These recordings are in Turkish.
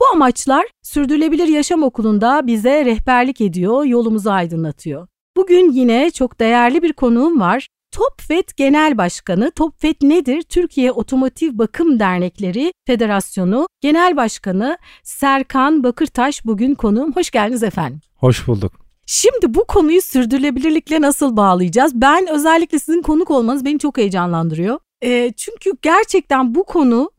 Bu amaçlar Sürdürülebilir Yaşam Okulu'nda bize rehberlik ediyor, yolumuzu aydınlatıyor. Bugün yine çok değerli bir konuğum var. TOPFET Genel Başkanı, TOPFET nedir? Türkiye Otomotiv Bakım Dernekleri Federasyonu Genel Başkanı Serkan Bakırtaş bugün konuğum. Hoş geldiniz efendim. Hoş bulduk. Şimdi bu konuyu sürdürülebilirlikle nasıl bağlayacağız? Ben özellikle sizin konuk olmanız beni çok heyecanlandırıyor. E, çünkü gerçekten bu konu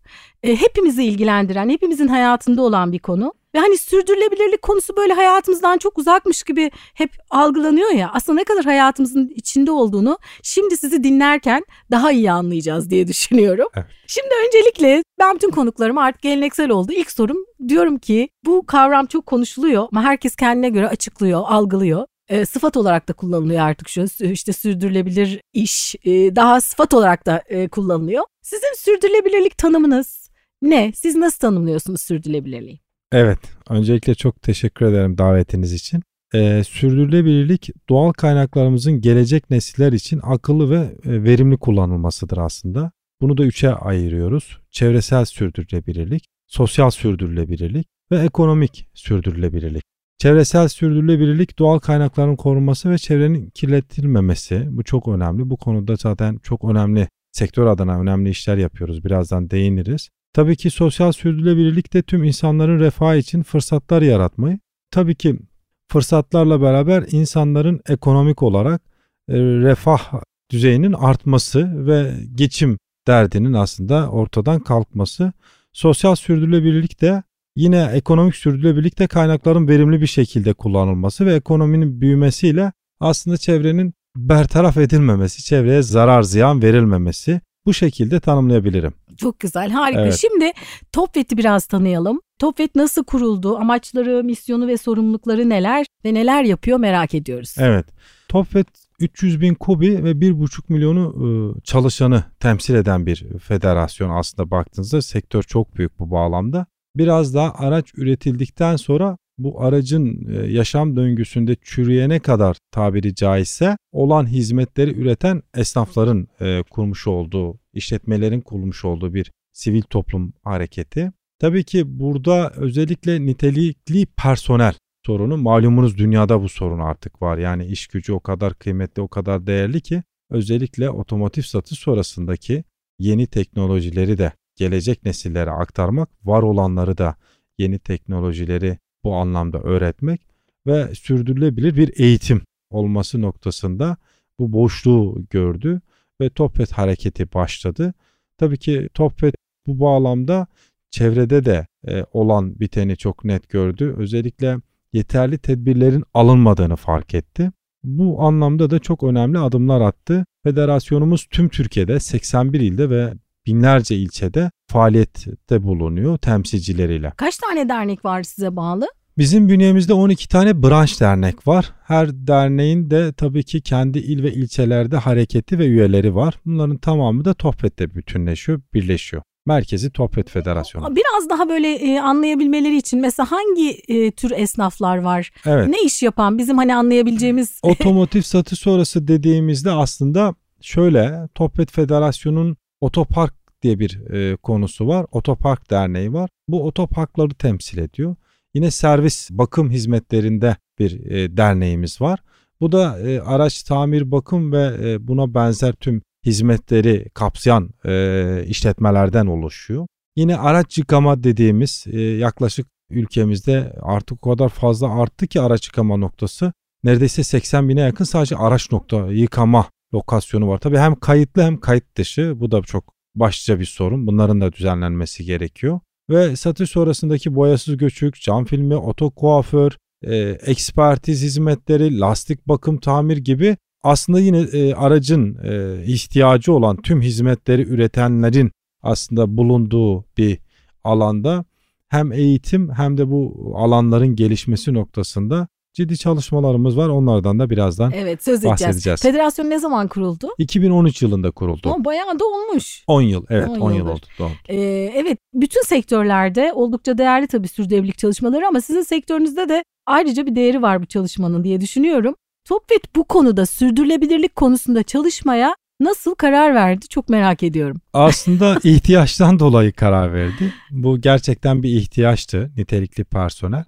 e, hepimizi ilgilendiren, hepimizin hayatında olan bir konu. Ve hani sürdürülebilirlik konusu böyle hayatımızdan çok uzakmış gibi hep algılanıyor ya. Aslında ne kadar hayatımızın içinde olduğunu şimdi sizi dinlerken daha iyi anlayacağız diye düşünüyorum. Evet. Şimdi öncelikle ben bütün konuklarım artık geleneksel oldu. İlk sorum diyorum ki bu kavram çok konuşuluyor ama herkes kendine göre açıklıyor, algılıyor e, sıfat olarak da kullanılıyor artık şu işte sürdürülebilir iş e, daha sıfat olarak da e, kullanılıyor. Sizin sürdürülebilirlik tanımınız ne? Siz nasıl tanımlıyorsunuz sürdürülebilirliği? Evet, öncelikle çok teşekkür ederim davetiniz için. Ee, sürdürülebilirlik doğal kaynaklarımızın gelecek nesiller için akıllı ve e, verimli kullanılmasıdır aslında. Bunu da üçe ayırıyoruz. Çevresel sürdürülebilirlik, sosyal sürdürülebilirlik ve ekonomik sürdürülebilirlik. Çevresel sürdürülebilirlik doğal kaynakların korunması ve çevrenin kirletilmemesi. Bu çok önemli. Bu konuda zaten çok önemli sektör adına önemli işler yapıyoruz. Birazdan değiniriz. Tabii ki sosyal sürdürülebilirlik de tüm insanların refahı için fırsatlar yaratmayı. Tabii ki fırsatlarla beraber insanların ekonomik olarak e, refah düzeyinin artması ve geçim derdinin aslında ortadan kalkması. Sosyal sürdürülebilirlik de yine ekonomik sürdürülebilirlik de kaynakların verimli bir şekilde kullanılması ve ekonominin büyümesiyle aslında çevrenin bertaraf edilmemesi, çevreye zarar ziyan verilmemesi bu şekilde tanımlayabilirim. Çok güzel, harika. Evet. Şimdi Topvet'i biraz tanıyalım. Topvet nasıl kuruldu? Amaçları, misyonu ve sorumlulukları neler ve neler yapıyor merak ediyoruz. Evet. Topvet 300 bin kubi ve 1,5 milyonu ıı, çalışanı temsil eden bir federasyon aslında baktığınızda sektör çok büyük bu bağlamda. Biraz daha araç üretildikten sonra bu aracın e, yaşam döngüsünde çürüyene kadar tabiri caizse olan hizmetleri üreten esnafların e, kurmuş olduğu, işletmelerin kurmuş olduğu bir sivil toplum hareketi. Tabii ki burada özellikle nitelikli personel sorunu malumunuz dünyada bu sorun artık var. Yani iş gücü o kadar kıymetli, o kadar değerli ki özellikle otomotiv satış sonrasındaki yeni teknolojileri de gelecek nesillere aktarmak, var olanları da yeni teknolojileri bu anlamda öğretmek ve sürdürülebilir bir eğitim olması noktasında bu boşluğu gördü ve Topfet hareketi başladı. Tabii ki Topfet bu bağlamda çevrede de e, olan biteni çok net gördü. Özellikle yeterli tedbirlerin alınmadığını fark etti. Bu anlamda da çok önemli adımlar attı. Federasyonumuz tüm Türkiye'de 81 ilde ve binlerce ilçede faaliyette bulunuyor temsilcileriyle. Kaç tane dernek var size bağlı? Bizim bünyemizde 12 tane branş dernek var. Her derneğin de tabii ki kendi il ve ilçelerde hareketi ve üyeleri var. Bunların tamamı da TOPFET'te bütünleşiyor, birleşiyor. Merkezi TOPFET Federasyonu. Biraz daha böyle e, anlayabilmeleri için mesela hangi e, tür esnaflar var? Evet. Ne iş yapan bizim hani anlayabileceğimiz? Otomotiv satış sonrası dediğimizde aslında şöyle TOPFET Federasyonu'nun otopark diye bir e, konusu var. Otopark Derneği var. Bu otoparkları temsil ediyor. Yine servis bakım hizmetlerinde bir e, derneğimiz var. Bu da e, araç tamir bakım ve e, buna benzer tüm hizmetleri kapsayan e, işletmelerden oluşuyor. Yine araç yıkama dediğimiz e, yaklaşık ülkemizde artık o kadar fazla arttı ki araç yıkama noktası. Neredeyse 80 bine yakın sadece araç nokta yıkama lokasyonu var. Tabii hem kayıtlı hem kayıt dışı bu da çok başlıca bir sorun. Bunların da düzenlenmesi gerekiyor. Ve satış sonrasındaki boyasız göçük, cam filmi, oto kuaför, e, ekspertiz hizmetleri, lastik bakım tamir gibi aslında yine e, aracın e, ihtiyacı olan tüm hizmetleri üretenlerin aslında bulunduğu bir alanda hem eğitim hem de bu alanların gelişmesi noktasında ciddi çalışmalarımız var. Onlardan da birazdan Evet söz edeceğiz. bahsedeceğiz. Federasyon ne zaman kuruldu? 2013 yılında kuruldu. Ama bayağı da olmuş. 10 yıl evet 10 10 yıl oldu. Doğru. Ee, evet bütün sektörlerde oldukça değerli tabii sürdürülebilirlik çalışmaları ama sizin sektörünüzde de ayrıca bir değeri var bu çalışmanın diye düşünüyorum. Topvet bu konuda sürdürülebilirlik konusunda çalışmaya nasıl karar verdi çok merak ediyorum. Aslında ihtiyaçtan dolayı karar verdi. Bu gerçekten bir ihtiyaçtı nitelikli personel.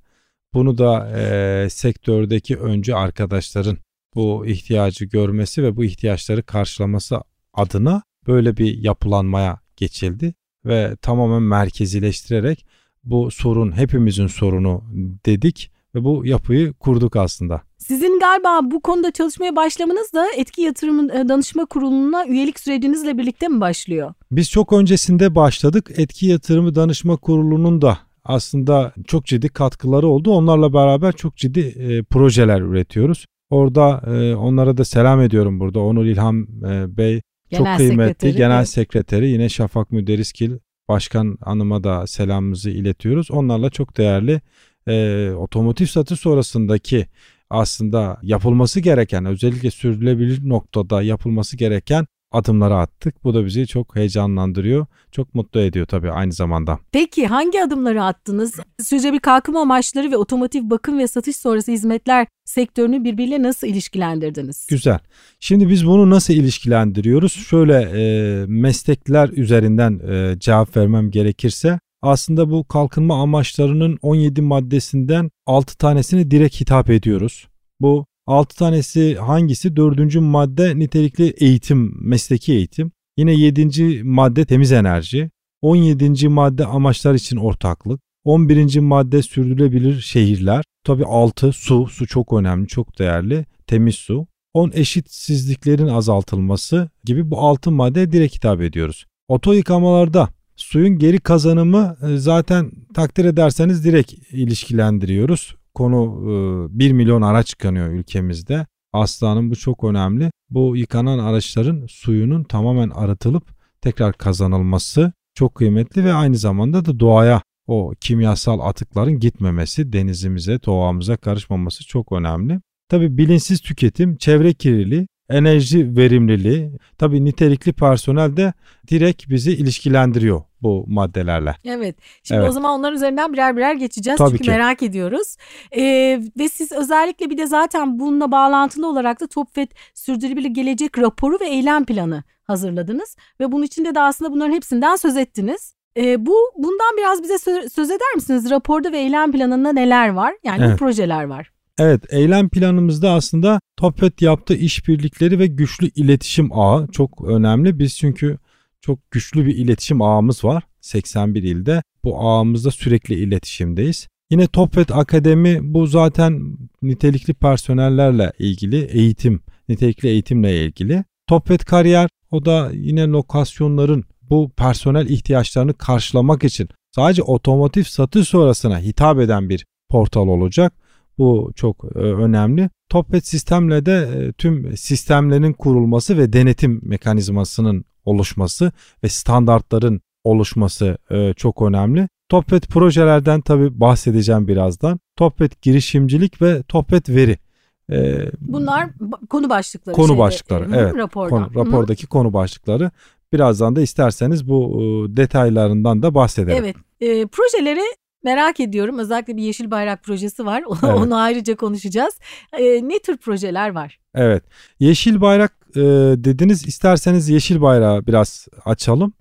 Bunu da e, sektördeki öncü arkadaşların bu ihtiyacı görmesi ve bu ihtiyaçları karşılaması adına böyle bir yapılanmaya geçildi ve tamamen merkezileştirerek bu sorun hepimizin sorunu dedik ve bu yapıyı kurduk aslında. Sizin galiba bu konuda çalışmaya başlamanız da etki yatırım e, danışma kuruluna üyelik sürecinizle birlikte mi başlıyor? Biz çok öncesinde başladık. Etki Yatırımı Danışma Kurulu'nun da aslında çok ciddi katkıları oldu. Onlarla beraber çok ciddi e, projeler üretiyoruz. Orada e, onlara da selam ediyorum burada. Onur İlham e, Bey çok Genel kıymetli sekreteri, genel evet. sekreteri yine Şafak Müderriskil Başkan Hanım'a da selamımızı iletiyoruz. Onlarla çok değerli e, otomotiv satış sonrasındaki aslında yapılması gereken özellikle sürdürülebilir noktada yapılması gereken adımları attık. Bu da bizi çok heyecanlandırıyor. Çok mutlu ediyor tabii aynı zamanda. Peki hangi adımları attınız? Sürdürülebilir kalkınma amaçları ve otomotiv bakım ve satış sonrası hizmetler sektörünü birbiriyle nasıl ilişkilendirdiniz? Güzel. Şimdi biz bunu nasıl ilişkilendiriyoruz? Şöyle e, meslekler üzerinden e, cevap vermem gerekirse aslında bu kalkınma amaçlarının 17 maddesinden 6 tanesini direkt hitap ediyoruz. Bu 6 tanesi hangisi? 4. madde nitelikli eğitim, mesleki eğitim. Yine 7. madde temiz enerji. 17. madde amaçlar için ortaklık. 11. madde sürdürülebilir şehirler. Tabii 6 su, su çok önemli, çok değerli. Temiz su. 10 eşitsizliklerin azaltılması gibi bu 6 maddeye direkt hitap ediyoruz. Oto yıkamalarda suyun geri kazanımı e, zaten takdir ederseniz direkt ilişkilendiriyoruz. Konu 1 milyon araç yıkanıyor ülkemizde. Aslanım bu çok önemli. Bu yıkanan araçların suyunun tamamen arıtılıp tekrar kazanılması çok kıymetli ve aynı zamanda da doğaya o kimyasal atıkların gitmemesi, denizimize, doğamıza karışmaması çok önemli. Tabi bilinçsiz tüketim, çevre kirliliği, enerji verimliliği, tabi nitelikli personel de direkt bizi ilişkilendiriyor bu maddelerle. Evet. Şimdi Evet. o zaman onların üzerinden birer birer geçeceğiz. Tabii çünkü ki. merak ediyoruz. Ee, ve siz özellikle bir de zaten bununla bağlantılı olarak da TOPFED Sürdürülebilir Gelecek raporu ve eylem planı hazırladınız. Ve bunun içinde de aslında bunların hepsinden söz ettiniz. Ee, bu bundan biraz bize sö- söz eder misiniz? Raporda ve eylem planında neler var? Yani bu Evet. projeler var. Evet, eylem planımızda aslında TOPFED yaptığı işbirlikleri ve güçlü iletişim ağı çok önemli. Biz çünkü çok güçlü bir iletişim ağımız var 81 ilde. Bu ağımızda sürekli iletişimdeyiz. Yine TOPFED Akademi bu zaten nitelikli personellerle ilgili eğitim, nitelikli eğitimle ilgili. TOPFED Kariyer o da yine lokasyonların bu personel ihtiyaçlarını karşılamak için sadece otomotiv satış sonrasına hitap eden bir portal olacak. Bu çok e, önemli. TOPET sistemle de e, tüm sistemlerin kurulması ve denetim mekanizmasının oluşması ve standartların oluşması e, çok önemli. TOPET projelerden tabi bahsedeceğim birazdan. TOPET girişimcilik ve TOPET veri. Bunlar konu başlıkları. Konu şeyde, başlıkları, hı, evet. Konu, Hı. rapordaki konu başlıkları. Birazdan da isterseniz bu detaylarından da bahsedelim. Evet. E, projeleri merak ediyorum. Özellikle bir Yeşil Bayrak projesi var. Onu, Evet. onu ayrıca konuşacağız. E, ne tür projeler var? Evet. Yeşil bayrak e, dediniz. İsterseniz yeşil bayrağı biraz açalım.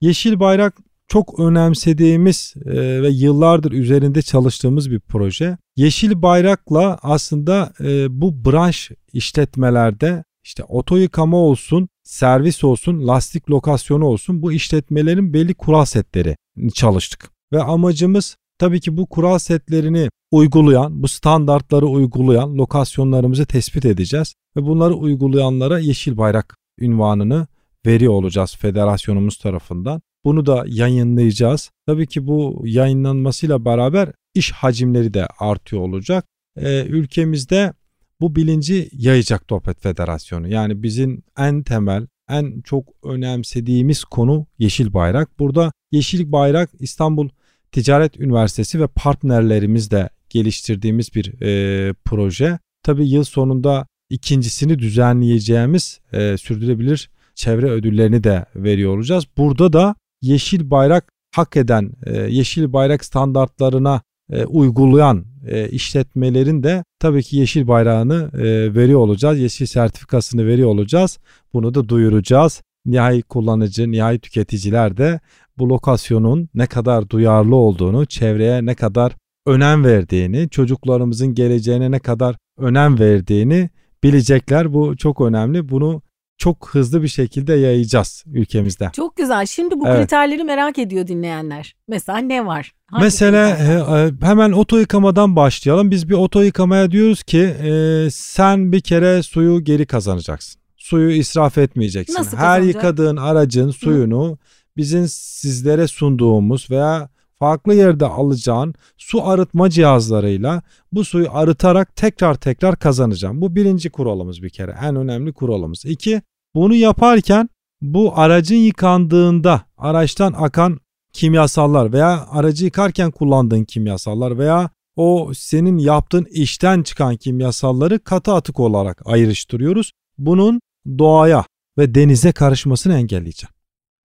Yeşil bayrak çok önemsediğimiz e, ve yıllardır üzerinde çalıştığımız bir proje. Yeşil bayrakla aslında e, bu branş işletmelerde işte oto yıkama olsun, servis olsun, lastik lokasyonu olsun bu işletmelerin belli kural setleri çalıştık. Ve amacımız tabii ki bu kural setlerini uygulayan, bu standartları uygulayan lokasyonlarımızı tespit edeceğiz ve bunları uygulayanlara yeşil bayrak ünvanını veriyor olacağız federasyonumuz tarafından. Bunu da yayınlayacağız. Tabii ki bu yayınlanmasıyla beraber iş hacimleri de artıyor olacak. Ee, ülkemizde bu bilinci yayacak Topet Federasyonu. Yani bizim en temel, en çok önemsediğimiz konu yeşil bayrak. Burada yeşil bayrak İstanbul Ticaret Üniversitesi ve partnerlerimiz de geliştirdiğimiz bir e, proje. Tabii yıl sonunda ikincisini düzenleyeceğimiz e, sürdürülebilir çevre ödüllerini de veriyor olacağız. Burada da yeşil bayrak hak eden, e, yeşil bayrak standartlarına e, uygulayan e, işletmelerin de tabii ki yeşil bayrağını e, veriyor olacağız. Yeşil sertifikasını veriyor olacağız. Bunu da duyuracağız. Nihai kullanıcı, nihai tüketiciler de bu lokasyonun ne kadar duyarlı olduğunu, çevreye ne kadar önem verdiğini, çocuklarımızın geleceğine ne kadar önem verdiğini bilecekler. Bu çok önemli. Bunu çok hızlı bir şekilde yayacağız ülkemizde. Çok güzel. Şimdi bu evet. kriterleri merak ediyor dinleyenler. Mesela ne var? Hangi Mesela e, hemen oto yıkamadan başlayalım. Biz bir oto yıkamaya diyoruz ki e, sen bir kere suyu geri kazanacaksın. Suyu israf etmeyeceksin. Nasıl Her yıkadığın aracın suyunu Hı. Bizim sizlere sunduğumuz veya farklı yerde alacağın su arıtma cihazlarıyla bu suyu arıtarak tekrar tekrar kazanacağım. Bu birinci kuralımız bir kere en önemli kuralımız. İki bunu yaparken bu aracın yıkandığında araçtan akan kimyasallar veya aracı yıkarken kullandığın kimyasallar veya o senin yaptığın işten çıkan kimyasalları katı atık olarak ayrıştırıyoruz. Bunun doğaya ve denize karışmasını engelleyeceğim.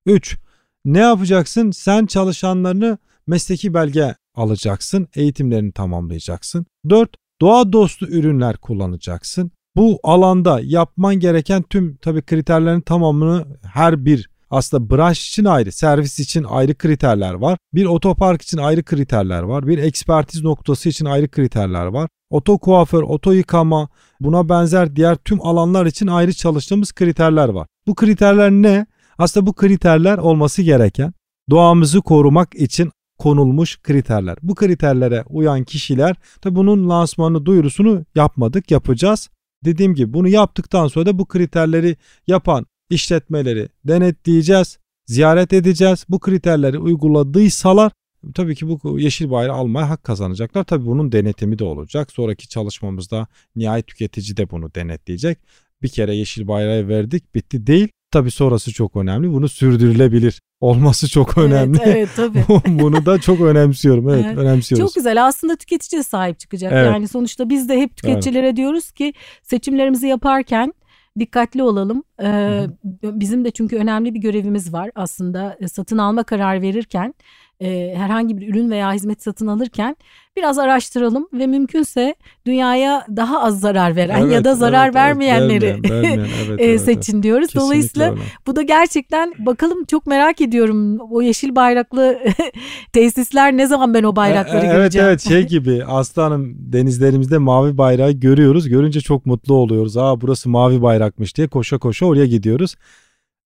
3. Ne yapacaksın? Sen çalışanlarını mesleki belge alacaksın, eğitimlerini tamamlayacaksın. 4. Doğa dostu ürünler kullanacaksın. Bu alanda yapman gereken tüm tabi kriterlerin tamamını her bir aslında branş için ayrı, servis için ayrı kriterler var. Bir otopark için ayrı kriterler var. Bir ekspertiz noktası için ayrı kriterler var. Oto kuaför, oto yıkama, buna benzer diğer tüm alanlar için ayrı çalıştığımız kriterler var. Bu kriterler ne? Aslında bu kriterler olması gereken doğamızı korumak için konulmuş kriterler. Bu kriterlere uyan kişiler tabi bunun lansmanı duyurusunu yapmadık yapacağız. Dediğim gibi bunu yaptıktan sonra da bu kriterleri yapan işletmeleri denetleyeceğiz, ziyaret edeceğiz. Bu kriterleri uyguladıysalar tabii ki bu yeşil bayrağı almaya hak kazanacaklar. Tabii bunun denetimi de olacak. Sonraki çalışmamızda nihai tüketici de bunu denetleyecek. Bir kere yeşil bayrağı verdik bitti değil. Tabii sonrası çok önemli. Bunu sürdürülebilir olması çok önemli. Evet, evet tabii. Bunu da çok önemsiyorum. Evet, evet, önemsiyoruz. Çok güzel. Aslında tüketici de sahip çıkacak. Evet. Yani sonuçta biz de hep tüketicilere evet. diyoruz ki seçimlerimizi yaparken dikkatli olalım. Ee, bizim de çünkü önemli bir görevimiz var aslında satın alma karar verirken e, herhangi bir ürün veya hizmet satın alırken biraz araştıralım ve mümkünse dünyaya daha az zarar veren evet, ya da zarar evet, vermeyenleri evet, vermeyen, vermeyen, evet, evet, seçin diyoruz. Kesinlikle Dolayısıyla öyle. bu da gerçekten bakalım çok merak ediyorum o yeşil bayraklı tesisler ne zaman ben o bayrakları e, evet, göreceğim. Evet evet şey gibi aslanım denizlerimizde mavi bayrağı görüyoruz. Görünce çok mutlu oluyoruz. Aa burası mavi bayrakmış diye koşa koşa oraya gidiyoruz.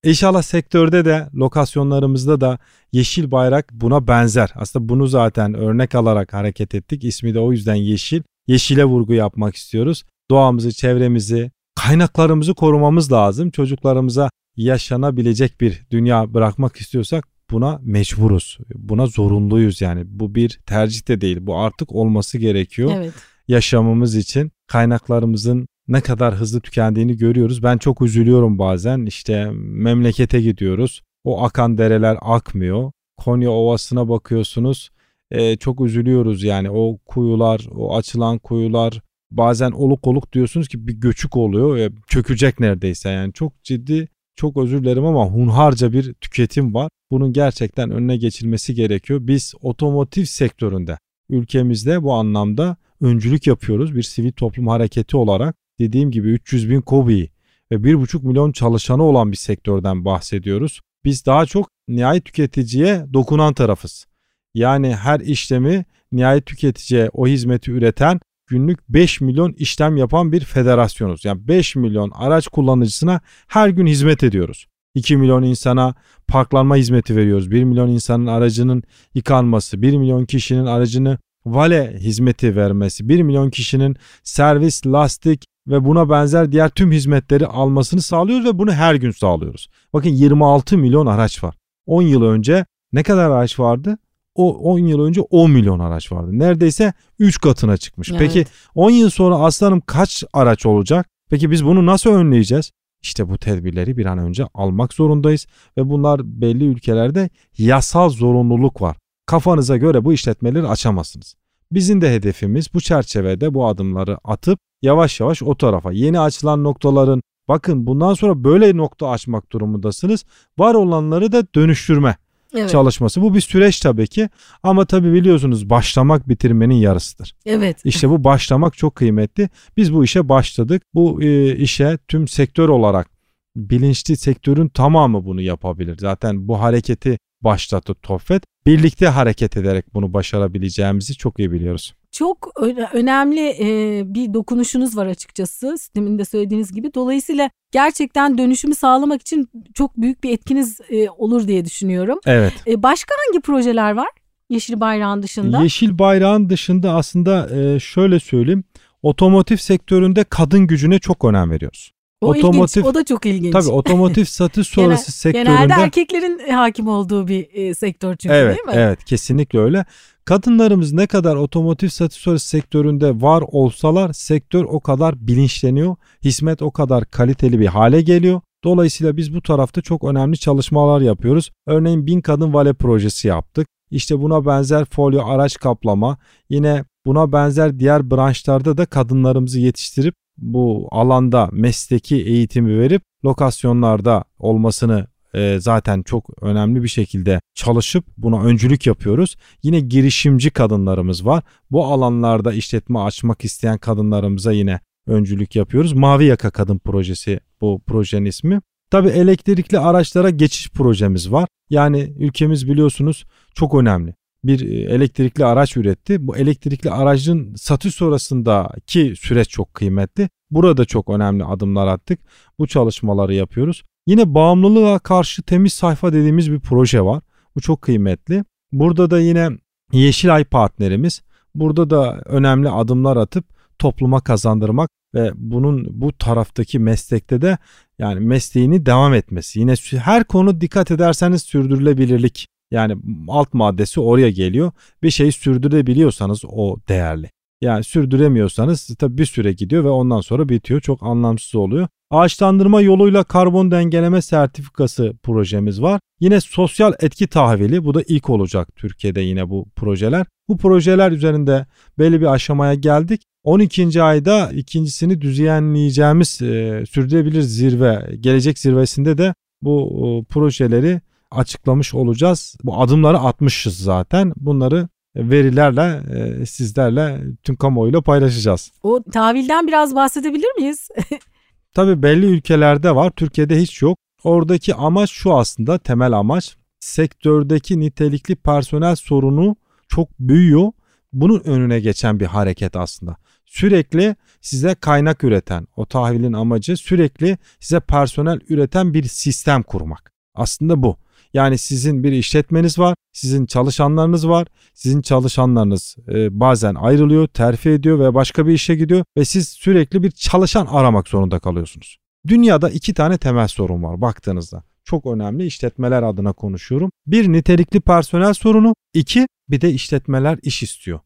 İnşallah sektörde de lokasyonlarımızda da yeşil bayrak buna benzer. Aslında bunu zaten örnek alarak hareket ettik. İsmi de o yüzden yeşil. Yeşile vurgu yapmak istiyoruz. Doğamızı, çevremizi, kaynaklarımızı korumamız lazım. Çocuklarımıza yaşanabilecek bir dünya bırakmak istiyorsak buna mecburuz. Buna zorunluyuz yani. Bu bir tercih de değil. Bu artık olması gerekiyor. Evet. Yaşamımız için kaynaklarımızın ne kadar hızlı tükendiğini görüyoruz. Ben çok üzülüyorum bazen. İşte memlekete gidiyoruz. O akan dereler akmıyor. Konya Ovası'na bakıyorsunuz. E, çok üzülüyoruz yani o kuyular, o açılan kuyular bazen oluk oluk diyorsunuz ki bir göçük oluyor. E, çökecek neredeyse yani çok ciddi çok özür dilerim ama hunharca bir tüketim var. Bunun gerçekten önüne geçilmesi gerekiyor. Biz otomotiv sektöründe ülkemizde bu anlamda öncülük yapıyoruz bir sivil toplum hareketi olarak dediğim gibi 300 bin KOBİ ve 1,5 milyon çalışanı olan bir sektörden bahsediyoruz. Biz daha çok nihayet tüketiciye dokunan tarafız. Yani her işlemi nihayet tüketiciye o hizmeti üreten günlük 5 milyon işlem yapan bir federasyonuz. Yani 5 milyon araç kullanıcısına her gün hizmet ediyoruz. 2 milyon insana parklanma hizmeti veriyoruz. 1 milyon insanın aracının yıkanması, 1 milyon kişinin aracını vale hizmeti vermesi, 1 milyon kişinin servis, lastik, ve buna benzer diğer tüm hizmetleri almasını sağlıyoruz ve bunu her gün sağlıyoruz. Bakın 26 milyon araç var. 10 yıl önce ne kadar araç vardı? O 10 yıl önce 10 milyon araç vardı. Neredeyse 3 katına çıkmış. Evet. Peki 10 yıl sonra aslanım kaç araç olacak? Peki biz bunu nasıl önleyeceğiz? İşte bu tedbirleri bir an önce almak zorundayız ve bunlar belli ülkelerde yasal zorunluluk var. Kafanıza göre bu işletmeleri açamazsınız. Bizim de hedefimiz bu çerçevede bu adımları atıp yavaş yavaş o tarafa yeni açılan noktaların bakın bundan sonra böyle nokta açmak durumundasınız. Var olanları da dönüştürme evet. çalışması. Bu bir süreç tabii ki ama tabii biliyorsunuz başlamak bitirmenin yarısıdır. Evet. İşte bu başlamak çok kıymetli. Biz bu işe başladık. Bu e, işe tüm sektör olarak bilinçli sektörün tamamı bunu yapabilir. Zaten bu hareketi başlattı Toffet. Birlikte hareket ederek bunu başarabileceğimizi çok iyi biliyoruz. Çok önemli e, bir dokunuşunuz var açıkçası sistemin de söylediğiniz gibi. Dolayısıyla gerçekten dönüşümü sağlamak için çok büyük bir etkiniz e, olur diye düşünüyorum. Evet. E, başka hangi projeler var Yeşil Bayrağın dışında? Yeşil Bayrağın dışında aslında şöyle söyleyeyim. Otomotiv sektöründe kadın gücüne çok önem veriyoruz. O otomotiv, ilginç, o da çok ilginç. Tabii otomotiv satış sonrası Genel, sektöründe. Genelde erkeklerin hakim olduğu bir e, sektör çünkü evet, değil mi? Evet kesinlikle öyle. Kadınlarımız ne kadar otomotiv satış sonrası sektöründe var olsalar sektör o kadar bilinçleniyor. Hizmet o kadar kaliteli bir hale geliyor. Dolayısıyla biz bu tarafta çok önemli çalışmalar yapıyoruz. Örneğin bin kadın vale projesi yaptık. İşte buna benzer folyo araç kaplama, yine buna benzer diğer branşlarda da kadınlarımızı yetiştirip bu alanda mesleki eğitimi verip lokasyonlarda olmasını e, zaten çok önemli bir şekilde çalışıp buna öncülük yapıyoruz. Yine girişimci kadınlarımız var. Bu alanlarda işletme açmak isteyen kadınlarımıza yine öncülük yapıyoruz. Mavi Yaka Kadın Projesi bu projenin ismi. Tabi elektrikli araçlara geçiş projemiz var. Yani ülkemiz biliyorsunuz çok önemli bir e, elektrikli araç üretti. Bu elektrikli aracın satış sonrasındaki süreç çok kıymetli. Burada çok önemli adımlar attık. Bu çalışmaları yapıyoruz. Yine bağımlılığa karşı temiz sayfa dediğimiz bir proje var. Bu çok kıymetli. Burada da yine Yeşilay partnerimiz. Burada da önemli adımlar atıp topluma kazandırmak ve bunun bu taraftaki meslekte de yani mesleğini devam etmesi. Yine her konu dikkat ederseniz sürdürülebilirlik yani alt maddesi oraya geliyor. Bir şeyi sürdürebiliyorsanız o değerli. Yani sürdüremiyorsanız tabii bir süre gidiyor ve ondan sonra bitiyor. Çok anlamsız oluyor. Ağaçlandırma yoluyla karbon dengeleme sertifikası projemiz var. Yine sosyal etki tahvili bu da ilk olacak Türkiye'de yine bu projeler. Bu projeler üzerinde belli bir aşamaya geldik. 12. ayda ikincisini düzenleyeceğimiz e, sürdürülebilir zirve, gelecek zirvesinde de bu e, projeleri açıklamış olacağız. Bu adımları atmışız zaten. Bunları verilerle e, sizlerle tüm kamuoyuyla paylaşacağız. O tahvilden biraz bahsedebilir miyiz? Tabii belli ülkelerde var. Türkiye'de hiç yok. Oradaki amaç şu aslında temel amaç. Sektördeki nitelikli personel sorunu çok büyüyor. Bunun önüne geçen bir hareket aslında. Sürekli size kaynak üreten, o tahvilin amacı sürekli size personel üreten bir sistem kurmak. Aslında bu. Yani sizin bir işletmeniz var, sizin çalışanlarınız var. Sizin çalışanlarınız e, bazen ayrılıyor, terfi ediyor ve başka bir işe gidiyor ve siz sürekli bir çalışan aramak zorunda kalıyorsunuz. Dünyada iki tane temel sorun var baktığınızda. Çok önemli işletmeler adına konuşuyorum. Bir nitelikli personel sorunu, iki bir de işletmeler iş istiyor.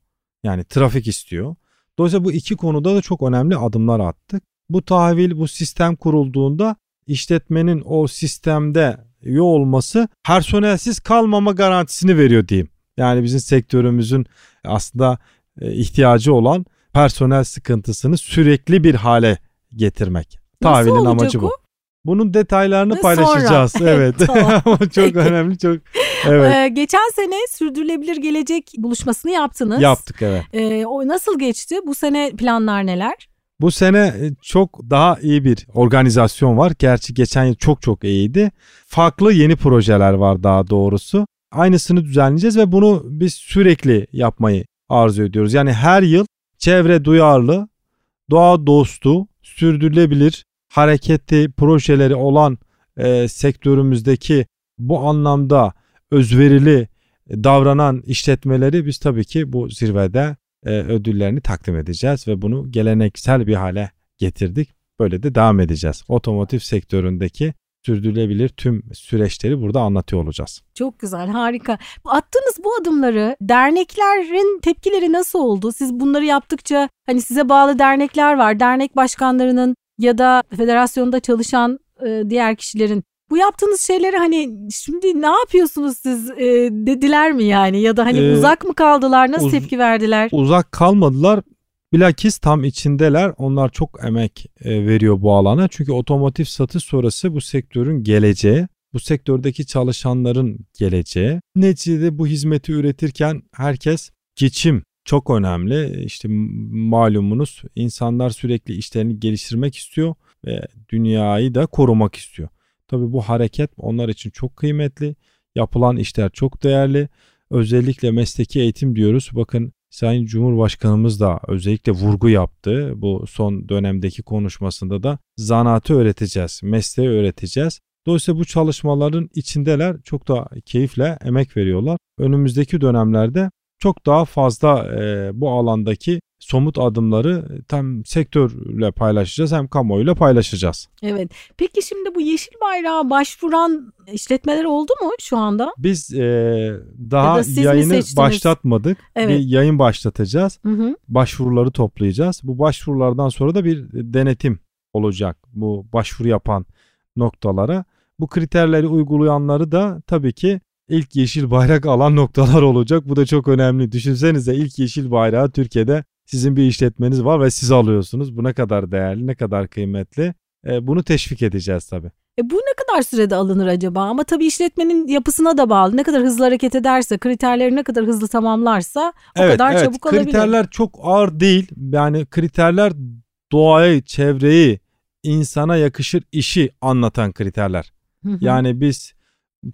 Yani trafik istiyor. Dolayısıyla bu iki konuda da çok önemli adımlar attık. Bu tahvil, bu sistem kurulduğunda işletmenin o sistemde üye olması personelsiz kalmama garantisini veriyor diyeyim. Yani bizim sektörümüzün aslında e, ihtiyacı olan personel sıkıntısını sürekli bir hale getirmek. Tahvilin amacı bu. O? Bunun detaylarını Sonra. paylaşacağız. Evet. çok önemli çok. Evet. Ee, geçen sene sürdürülebilir gelecek buluşmasını yaptınız. Yaptık evet. Ee, o nasıl geçti? Bu sene planlar neler? Bu sene e, çok daha iyi bir organizasyon var. Gerçi geçen yıl çok çok iyiydi. Farklı yeni projeler var daha doğrusu. Aynısını düzenleyeceğiz ve bunu biz sürekli yapmayı arzu ediyoruz. Yani her yıl çevre duyarlı, doğa dostu, sürdürülebilir hareketli projeleri olan e, sektörümüzdeki bu anlamda özverili davranan işletmeleri biz tabii ki bu zirvede e, ödüllerini takdim edeceğiz ve bunu geleneksel bir hale getirdik. Böyle de devam edeceğiz. Otomotiv sektöründeki sürdürülebilir tüm süreçleri burada anlatıyor olacağız. Çok güzel, harika. Attığınız bu adımları derneklerin tepkileri nasıl oldu? Siz bunları yaptıkça hani size bağlı dernekler var. Dernek başkanlarının ya da federasyonda çalışan e, diğer kişilerin Bu yaptığınız şeyleri hani şimdi ne yapıyorsunuz siz e, dediler mi yani ya da hani ee, uzak mı kaldılar nasıl uz- tepki verdiler? Uzak kalmadılar. Bilakis tam içindeler. Onlar çok emek e, veriyor bu alana. Çünkü otomotiv satış sonrası bu sektörün geleceği bu sektördeki çalışanların geleceği. Neticede bu hizmeti üretirken herkes geçim çok önemli. İşte malumunuz insanlar sürekli işlerini geliştirmek istiyor ve dünyayı da korumak istiyor. Tabi bu hareket onlar için çok kıymetli. Yapılan işler çok değerli. Özellikle mesleki eğitim diyoruz. Bakın Sayın Cumhurbaşkanımız da özellikle vurgu yaptı. Bu son dönemdeki konuşmasında da zanaatı öğreteceğiz, mesleği öğreteceğiz. Dolayısıyla bu çalışmaların içindeler. Çok da keyifle emek veriyorlar. Önümüzdeki dönemlerde çok daha fazla e, bu alandaki somut adımları tam sektörle paylaşacağız hem kamuoyuyla paylaşacağız. Evet. Peki şimdi bu yeşil bayrağa başvuran işletmeler oldu mu şu anda? Biz e, daha yayını başlatmadık. Evet. Bir yayın başlatacağız. Hı hı. Başvuruları toplayacağız. Bu başvurulardan sonra da bir denetim olacak. Bu başvuru yapan noktalara. Bu kriterleri uygulayanları da tabii ki ilk yeşil bayrak alan noktalar olacak. Bu da çok önemli. Düşünsenize ilk yeşil bayrağı Türkiye'de sizin bir işletmeniz var ve siz alıyorsunuz. Bu ne kadar değerli, ne kadar kıymetli. E, bunu teşvik edeceğiz tabii. E bu ne kadar sürede alınır acaba? Ama tabii işletmenin yapısına da bağlı. Ne kadar hızlı hareket ederse, kriterleri ne kadar hızlı tamamlarsa o evet, kadar evet. çabuk alabilir. Kriterler çok ağır değil. Yani kriterler doğayı, çevreyi, insana yakışır işi anlatan kriterler. Yani biz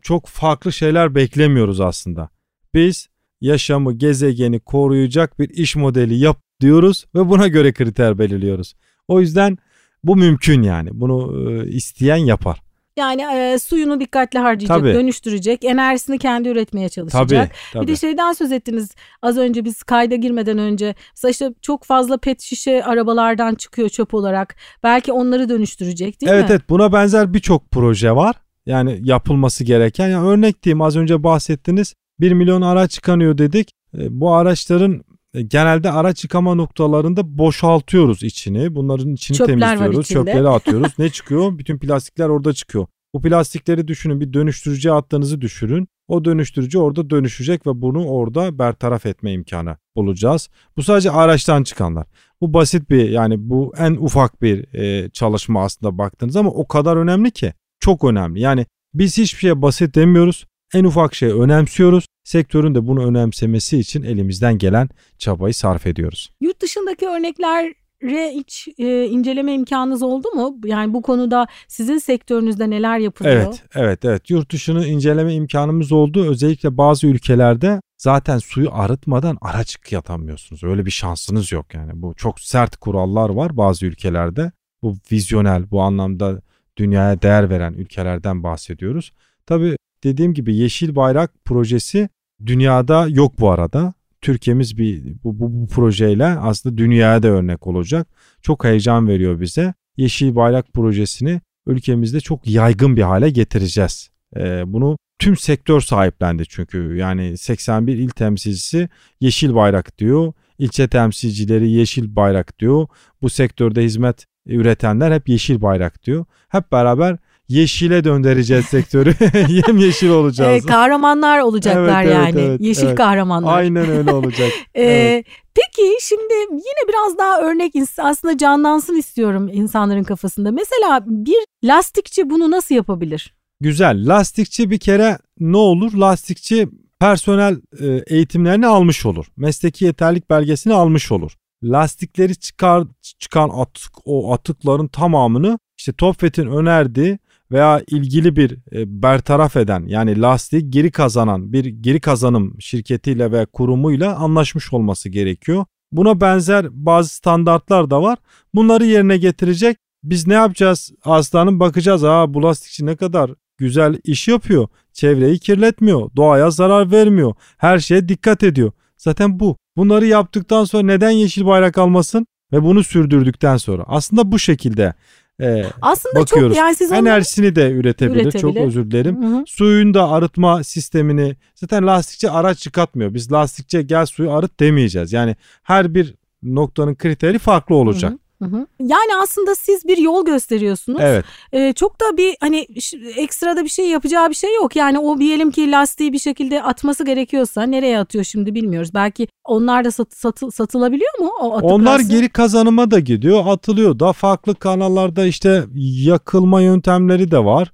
çok farklı şeyler beklemiyoruz aslında. Biz yaşamı, gezegeni koruyacak bir iş modeli yap diyoruz ve buna göre kriter belirliyoruz. O yüzden bu mümkün yani. Bunu e, isteyen yapar. Yani e, suyunu dikkatli harcayacak, tabii. dönüştürecek, enerjisini kendi üretmeye çalışacak. Tabii, tabii. Bir de şeyden söz ettiniz az önce biz kayda girmeden önce. Mesela işte çok fazla pet şişe arabalardan çıkıyor çöp olarak. Belki onları dönüştürecek değil evet, mi? Evet evet buna benzer birçok proje var. Yani yapılması gereken. Yani örnek diyeyim az önce bahsettiniz 1 milyon araç çıkanıyor dedik. E, bu araçların genelde araç yıkama noktalarında boşaltıyoruz içini. Bunların içini Çöpler temizliyoruz. Çöpleri atıyoruz. ne çıkıyor? Bütün plastikler orada çıkıyor. Bu plastikleri düşünün bir dönüştürücüye attığınızı düşünün. O dönüştürücü orada dönüşecek ve bunu orada bertaraf etme imkanı bulacağız. Bu sadece araçtan çıkanlar. Bu basit bir yani bu en ufak bir e, çalışma aslında baktığınız ama o kadar önemli ki çok önemli. Yani biz hiçbir şeye basit demiyoruz. En ufak şey önemsiyoruz. Sektörün de bunu önemsemesi için elimizden gelen çabayı sarf ediyoruz. Yurt dışındaki örnekler hiç e, inceleme imkanınız oldu mu? Yani bu konuda sizin sektörünüzde neler yapılıyor? Evet, evet, evet. Yurt dışını inceleme imkanımız oldu. Özellikle bazı ülkelerde zaten suyu arıtmadan araç yatamıyorsunuz. Öyle bir şansınız yok yani. Bu çok sert kurallar var bazı ülkelerde. Bu vizyonel, bu anlamda dünyaya değer veren ülkelerden bahsediyoruz. Tabii dediğim gibi Yeşil Bayrak projesi dünyada yok bu arada. Türkiye'miz bir bu, bu, bu projeyle aslında dünyaya da örnek olacak. Çok heyecan veriyor bize. Yeşil Bayrak projesini ülkemizde çok yaygın bir hale getireceğiz. Ee, bunu tüm sektör sahiplendi çünkü yani 81 il temsilcisi Yeşil Bayrak diyor. İlçe temsilcileri Yeşil Bayrak diyor. Bu sektörde hizmet üretenler hep Yeşil Bayrak diyor. Hep beraber yeşile döndüreceğiz sektörü. Yem yeşil olacağız. Ee, kahramanlar olacaklar evet, yani. Evet, yeşil evet. kahramanlar. Aynen öyle olacak. ee, evet. Peki şimdi yine biraz daha örnek aslında canlansın istiyorum insanların kafasında. Mesela bir lastikçi bunu nasıl yapabilir? Güzel. Lastikçi bir kere ne olur? Lastikçi personel e, eğitimlerini almış olur. Mesleki yeterlik belgesini almış olur. Lastikleri çıkar çıkan atık o atıkların tamamını işte Topfet'in önerdiği veya ilgili bir e, bertaraf eden yani lastiği geri kazanan bir geri kazanım şirketiyle ve kurumuyla anlaşmış olması gerekiyor. Buna benzer bazı standartlar da var. Bunları yerine getirecek. Biz ne yapacağız? Aslanım bakacağız. Aa bu lastikçi ne kadar güzel iş yapıyor. Çevreyi kirletmiyor. Doğaya zarar vermiyor. Her şeye dikkat ediyor. Zaten bu. Bunları yaptıktan sonra neden yeşil bayrak almasın? Ve bunu sürdürdükten sonra. Aslında bu şekilde e, Aslında bakıyoruz. çok yani siz enerjisini de üretebilir. üretebilir. Çok özür dilerim. Hı hı. Suyun da arıtma sistemini zaten lastikçi araç çıkartmıyor. Biz lastikçe gel suyu arıt demeyeceğiz. Yani her bir noktanın kriteri farklı olacak. Hı hı. Hı. Yani aslında siz bir yol gösteriyorsunuz. Evet. Ee, çok da bir hani ekstra da bir şey yapacağı bir şey yok. Yani o diyelim ki lastiği bir şekilde atması gerekiyorsa nereye atıyor şimdi bilmiyoruz. Belki onlar da sat, satı, satılabiliyor mu? O atık onlar lastiği? geri kazanıma da gidiyor, atılıyor da farklı kanallarda işte yakılma yöntemleri de var.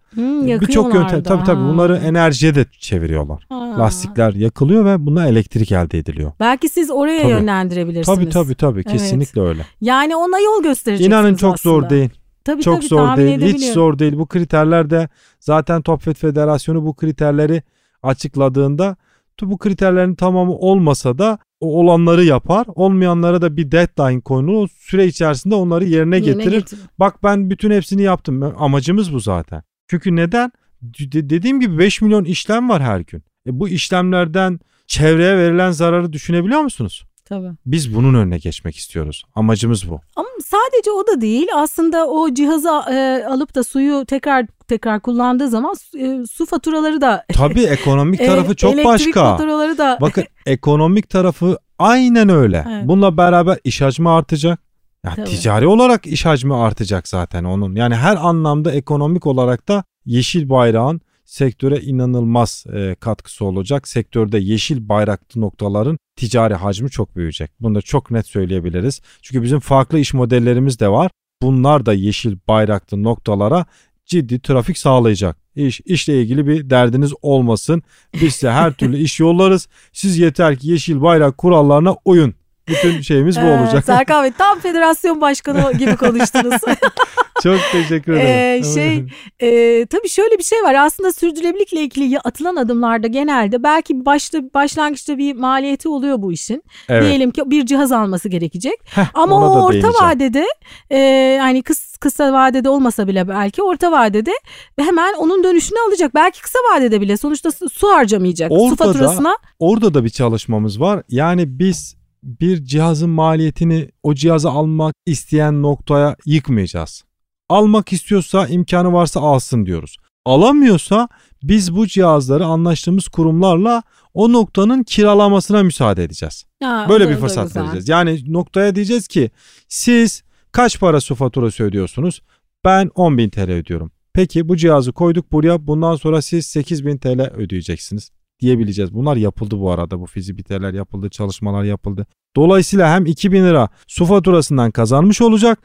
Birçok yöntem tabii tabii bunları enerjiye de çeviriyorlar. Ha. Lastikler yakılıyor ve buna elektrik elde ediliyor. Belki siz oraya Tabii. yönlendirebilirsiniz. Tabii tabii tabii Evet. kesinlikle öyle. Yani ona yol göstereceksiniz İnanın çok aslında. zor değil. Tabii, Çok tabii, zor değil. Hiç zor değil. Bu kriterler de zaten Top Fed Federasyonu bu kriterleri açıkladığında bu kriterlerin tamamı olmasa da o olanları yapar. Olmayanlara da bir deadline konulur. O süre içerisinde onları yerine Yerine getirir. getirin. Bak ben bütün hepsini yaptım. Amacımız bu zaten. Çünkü neden? De- dediğim gibi 5 milyon işlem var her gün. E bu işlemlerden çevreye verilen zararı düşünebiliyor musunuz? Tabii. Biz bunun önüne geçmek istiyoruz. Amacımız bu. Ama sadece o da değil. Aslında o cihazı e, alıp da suyu tekrar tekrar kullandığı zaman e, su faturaları da Tabii ekonomik e, tarafı çok elektrik başka. faturaları da Bakın ekonomik tarafı aynen öyle. Evet. Bununla beraber iş hacmi artacak. Ya Tabii. ticari olarak iş hacmi artacak zaten onun. Yani her anlamda ekonomik olarak da yeşil bayrağın sektöre inanılmaz e, katkısı olacak. Sektörde yeşil bayraklı noktaların ticari hacmi çok büyüyecek. Bunu da çok net söyleyebiliriz. Çünkü bizim farklı iş modellerimiz de var. Bunlar da yeşil bayraklı noktalara ciddi trafik sağlayacak. İş, işle ilgili bir derdiniz olmasın. Biz size her türlü iş yollarız. Siz yeter ki yeşil bayrak kurallarına uyun. Bütün şeyimiz bu Ee, olacak. Serkan Bey tam federasyon başkanı gibi konuştunuz. Çok teşekkür Ee, ederim. şey e, tabii şöyle bir şey var aslında sürdürülebilirlikle ilgili atılan adımlarda genelde belki başta başlangıçta bir maliyeti oluyor bu işin. evet. Diyelim ki bir cihaz alması gerekecek. Heh, Ama o da orta vadede e, hani kıs, kısa vadede olmasa bile belki orta vadede hemen onun dönüşünü alacak. Belki kısa vadede bile sonuçta su su harcamayacak. su Orada da- faturasına Orada da bir çalışmamız var. Yani biz bir cihazın maliyetini o cihazı almak isteyen noktaya yıkmayacağız. Almak istiyorsa imkanı varsa alsın diyoruz. Alamıyorsa biz bu cihazları anlaştığımız kurumlarla o noktanın kiralamasına müsaade edeceğiz. Ha, Böyle bir fırsat vereceğiz. Yani noktaya diyeceğiz ki siz kaç para su faturası ödüyorsunuz? Ben 10.000 TL ödüyorum. Peki bu cihazı koyduk buraya bundan sonra siz 8.000 TL ödeyeceksiniz diyebileceğiz. Bunlar yapıldı bu arada bu fizibiliteler yapıldı çalışmalar yapıldı. Dolayısıyla hem 2000 lira su faturasından kazanmış olacak.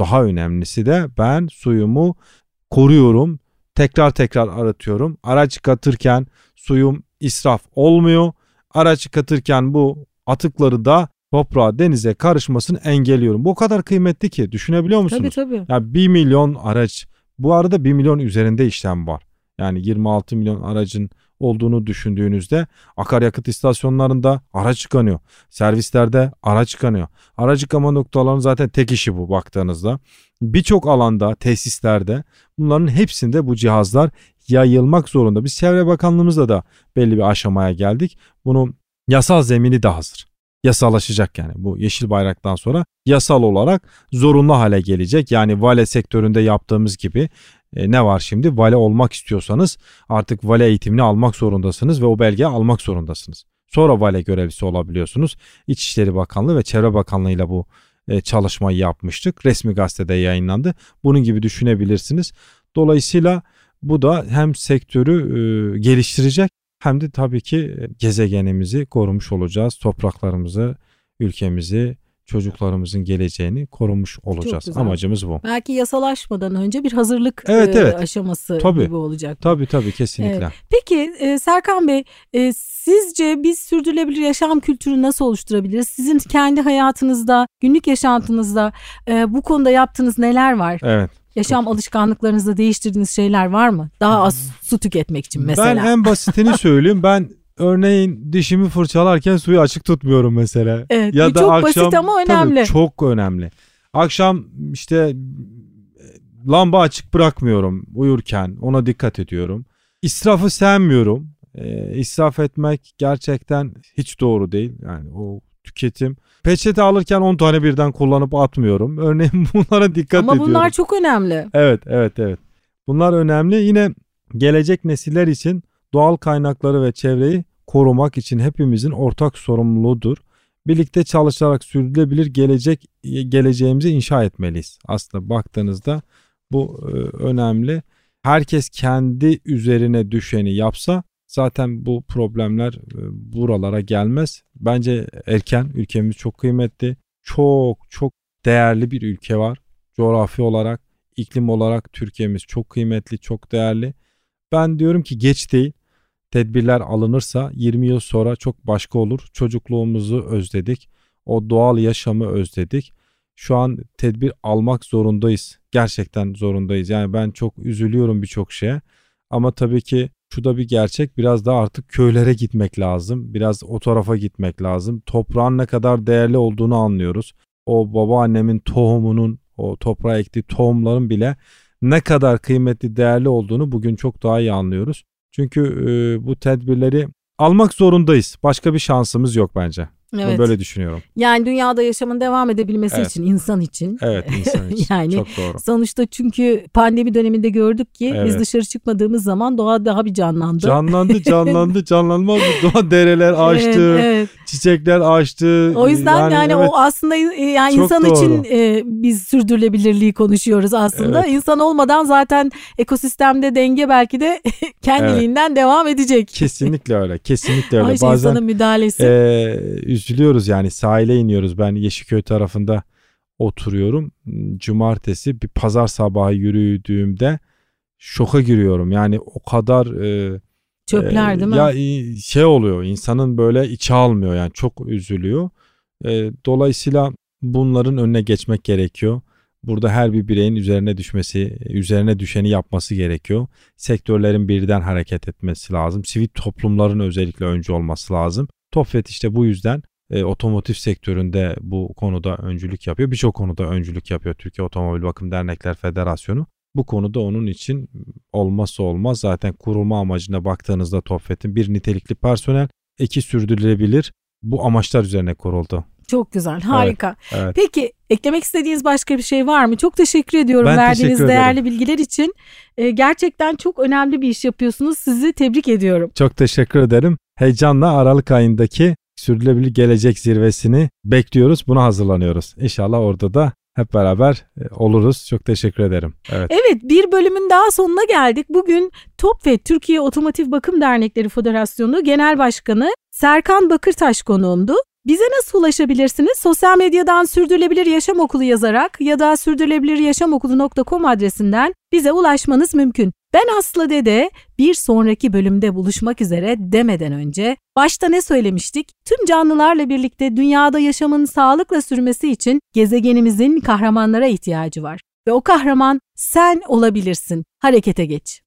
Daha önemlisi de ben suyumu koruyorum. Tekrar tekrar aratıyorum. Araç yıkatırken suyum israf olmuyor. Araç yıkatırken bu atıkları da toprağa denize karışmasını engelliyorum. Bu o kadar kıymetli ki düşünebiliyor musunuz? Tabii tabii. Ya 1 milyon araç bu arada 1 milyon üzerinde işlem var. Yani 26 milyon aracın olduğunu düşündüğünüzde akaryakıt istasyonlarında araç yıkanıyor. Servislerde araç yıkanıyor. Araç yıkama noktalarının zaten tek işi bu baktığınızda. Birçok alanda, tesislerde bunların hepsinde bu cihazlar yayılmak zorunda. Biz Çevre Bakanlığımızda da belli bir aşamaya geldik. Bunun yasal zemini de hazır. Yasallaşacak yani bu yeşil bayraktan sonra yasal olarak zorunlu hale gelecek. Yani vale sektöründe yaptığımız gibi e, ne var şimdi? Vale olmak istiyorsanız artık vale eğitimini almak zorundasınız ve o belgeyi almak zorundasınız. Sonra vale görevlisi olabiliyorsunuz. İçişleri Bakanlığı ve Çevre Bakanlığı ile bu e, çalışmayı yapmıştık. Resmi gazetede yayınlandı. Bunun gibi düşünebilirsiniz. Dolayısıyla bu da hem sektörü e, geliştirecek hem de tabii ki gezegenimizi korumuş olacağız. Topraklarımızı, ülkemizi, çocuklarımızın geleceğini korumuş olacağız. Amacımız bu. Belki yasalaşmadan önce bir hazırlık Evet, e, evet. aşaması Tabii. gibi olacak. Tabii tabii kesinlikle. Peki e, Serkan Bey e, sizce biz sürdürülebilir yaşam kültürü nasıl oluşturabiliriz? Sizin kendi hayatınızda, günlük yaşantınızda e, bu konuda yaptığınız neler var? Evet. Yaşam alışkanlıklarınızda değiştirdiğiniz şeyler var mı? Daha az su tüketmek için mesela. Ben en basitini söyleyeyim. Ben örneğin dişimi fırçalarken suyu açık tutmuyorum mesela. Evet, ya bu da çok akşam basit ama Tabii, önemli. çok önemli. Akşam işte e, lamba açık bırakmıyorum uyurken. Ona dikkat ediyorum. İsrafı sevmiyorum. E, israf etmek gerçekten hiç doğru değil. Yani o tüketim. Peçete alırken 10 tane birden kullanıp atmıyorum. Örneğin bunlara dikkat ama ediyorum. bunlar çok önemli. Evet, evet, evet. Bunlar önemli. Yine gelecek nesiller için doğal kaynakları ve çevreyi korumak için hepimizin ortak sorumluluğudur. birlikte çalışarak sürdürülebilir gelecek geleceğimizi inşa etmeliyiz. Aslında baktığınızda bu e, önemli. Herkes kendi üzerine düşeni yapsa zaten bu problemler e, buralara gelmez. Bence erken ülkemiz çok kıymetli. Çok çok değerli bir ülke var. Coğrafi olarak, iklim olarak Türkiye'miz çok kıymetli, çok değerli. Ben diyorum ki geç değil. Tedbirler alınırsa 20 yıl sonra çok başka olur. Çocukluğumuzu özledik. O doğal yaşamı özledik. Şu an tedbir almak zorundayız. Gerçekten zorundayız. Yani ben çok üzülüyorum birçok şeye. Ama tabii ki şu da bir gerçek biraz daha artık köylere gitmek lazım. Biraz o tarafa gitmek lazım. Toprağın ne kadar değerli olduğunu anlıyoruz. O babaannemin tohumunun o toprağa ektiği tohumların bile ne kadar kıymetli değerli olduğunu bugün çok daha iyi anlıyoruz. Çünkü e, bu tedbirleri almak zorundayız. Başka bir şansımız yok bence. Evet. Ben böyle düşünüyorum. Yani dünyada yaşamın devam edebilmesi evet. için insan için. Evet insan için. yani Çok doğru. Sonuçta çünkü pandemi döneminde gördük ki evet. biz dışarı çıkmadığımız zaman doğa daha bir canlandı. Canlandı canlandı canlanmaz mı? Doğa dereler açtı. Evet, evet. Çiçekler açtı. O yüzden yani, yani evet. o aslında e, yani insan doğru. için e, biz sürdürülebilirliği konuşuyoruz aslında. Evet. İnsan olmadan zaten ekosistemde denge belki de kendiliğinden evet. devam edecek. Kesinlikle öyle. Kesinlikle öyle. Ay, Bazen insanın müdahalesi. E, üzülüyoruz yani sahile iniyoruz. Ben Yeşilköy tarafında oturuyorum. Cumartesi bir pazar sabahı yürüdüğümde şoka giriyorum. Yani o kadar e, çöpler e, değil mi? Ya şey oluyor insanın böyle içi almıyor yani çok üzülüyor. E, dolayısıyla bunların önüne geçmek gerekiyor. Burada her bir bireyin üzerine düşmesi, üzerine düşeni yapması gerekiyor. Sektörlerin birden hareket etmesi lazım. Sivil toplumların özellikle öncü olması lazım. TOFET işte bu yüzden e, otomotiv sektöründe bu konuda öncülük yapıyor. Birçok konuda öncülük yapıyor Türkiye Otomobil Bakım Dernekler Federasyonu. Bu konuda onun için olmazsa olmaz zaten kurulma amacına baktığınızda TOFET'in bir nitelikli personel, iki sürdürülebilir bu amaçlar üzerine kuruldu. Çok güzel, harika. Evet, evet. Peki eklemek istediğiniz başka bir şey var mı? Çok teşekkür ediyorum ben verdiğiniz teşekkür değerli bilgiler için. Ee, gerçekten çok önemli bir iş yapıyorsunuz. Sizi tebrik ediyorum. Çok teşekkür ederim. Heyecanla Aralık ayındaki sürdürülebilir gelecek zirvesini bekliyoruz. Buna hazırlanıyoruz. İnşallah orada da hep beraber e, oluruz. Çok teşekkür ederim. Evet. Evet bir bölümün daha sonuna geldik. Bugün Top ve Türkiye Otomotiv Bakım Dernekleri Federasyonu Genel Başkanı Serkan Bakırtaş konuğumdu. Bize nasıl ulaşabilirsiniz? Sosyal medyadan Sürdürülebilir Yaşam Okulu yazarak ya da sürdürülebiliryaşamokulu.com adresinden bize ulaşmanız mümkün. Ben Aslı Dede bir sonraki bölümde buluşmak üzere demeden önce başta ne söylemiştik? Tüm canlılarla birlikte dünyada yaşamın sağlıkla sürmesi için gezegenimizin kahramanlara ihtiyacı var. Ve o kahraman sen olabilirsin. Harekete geç.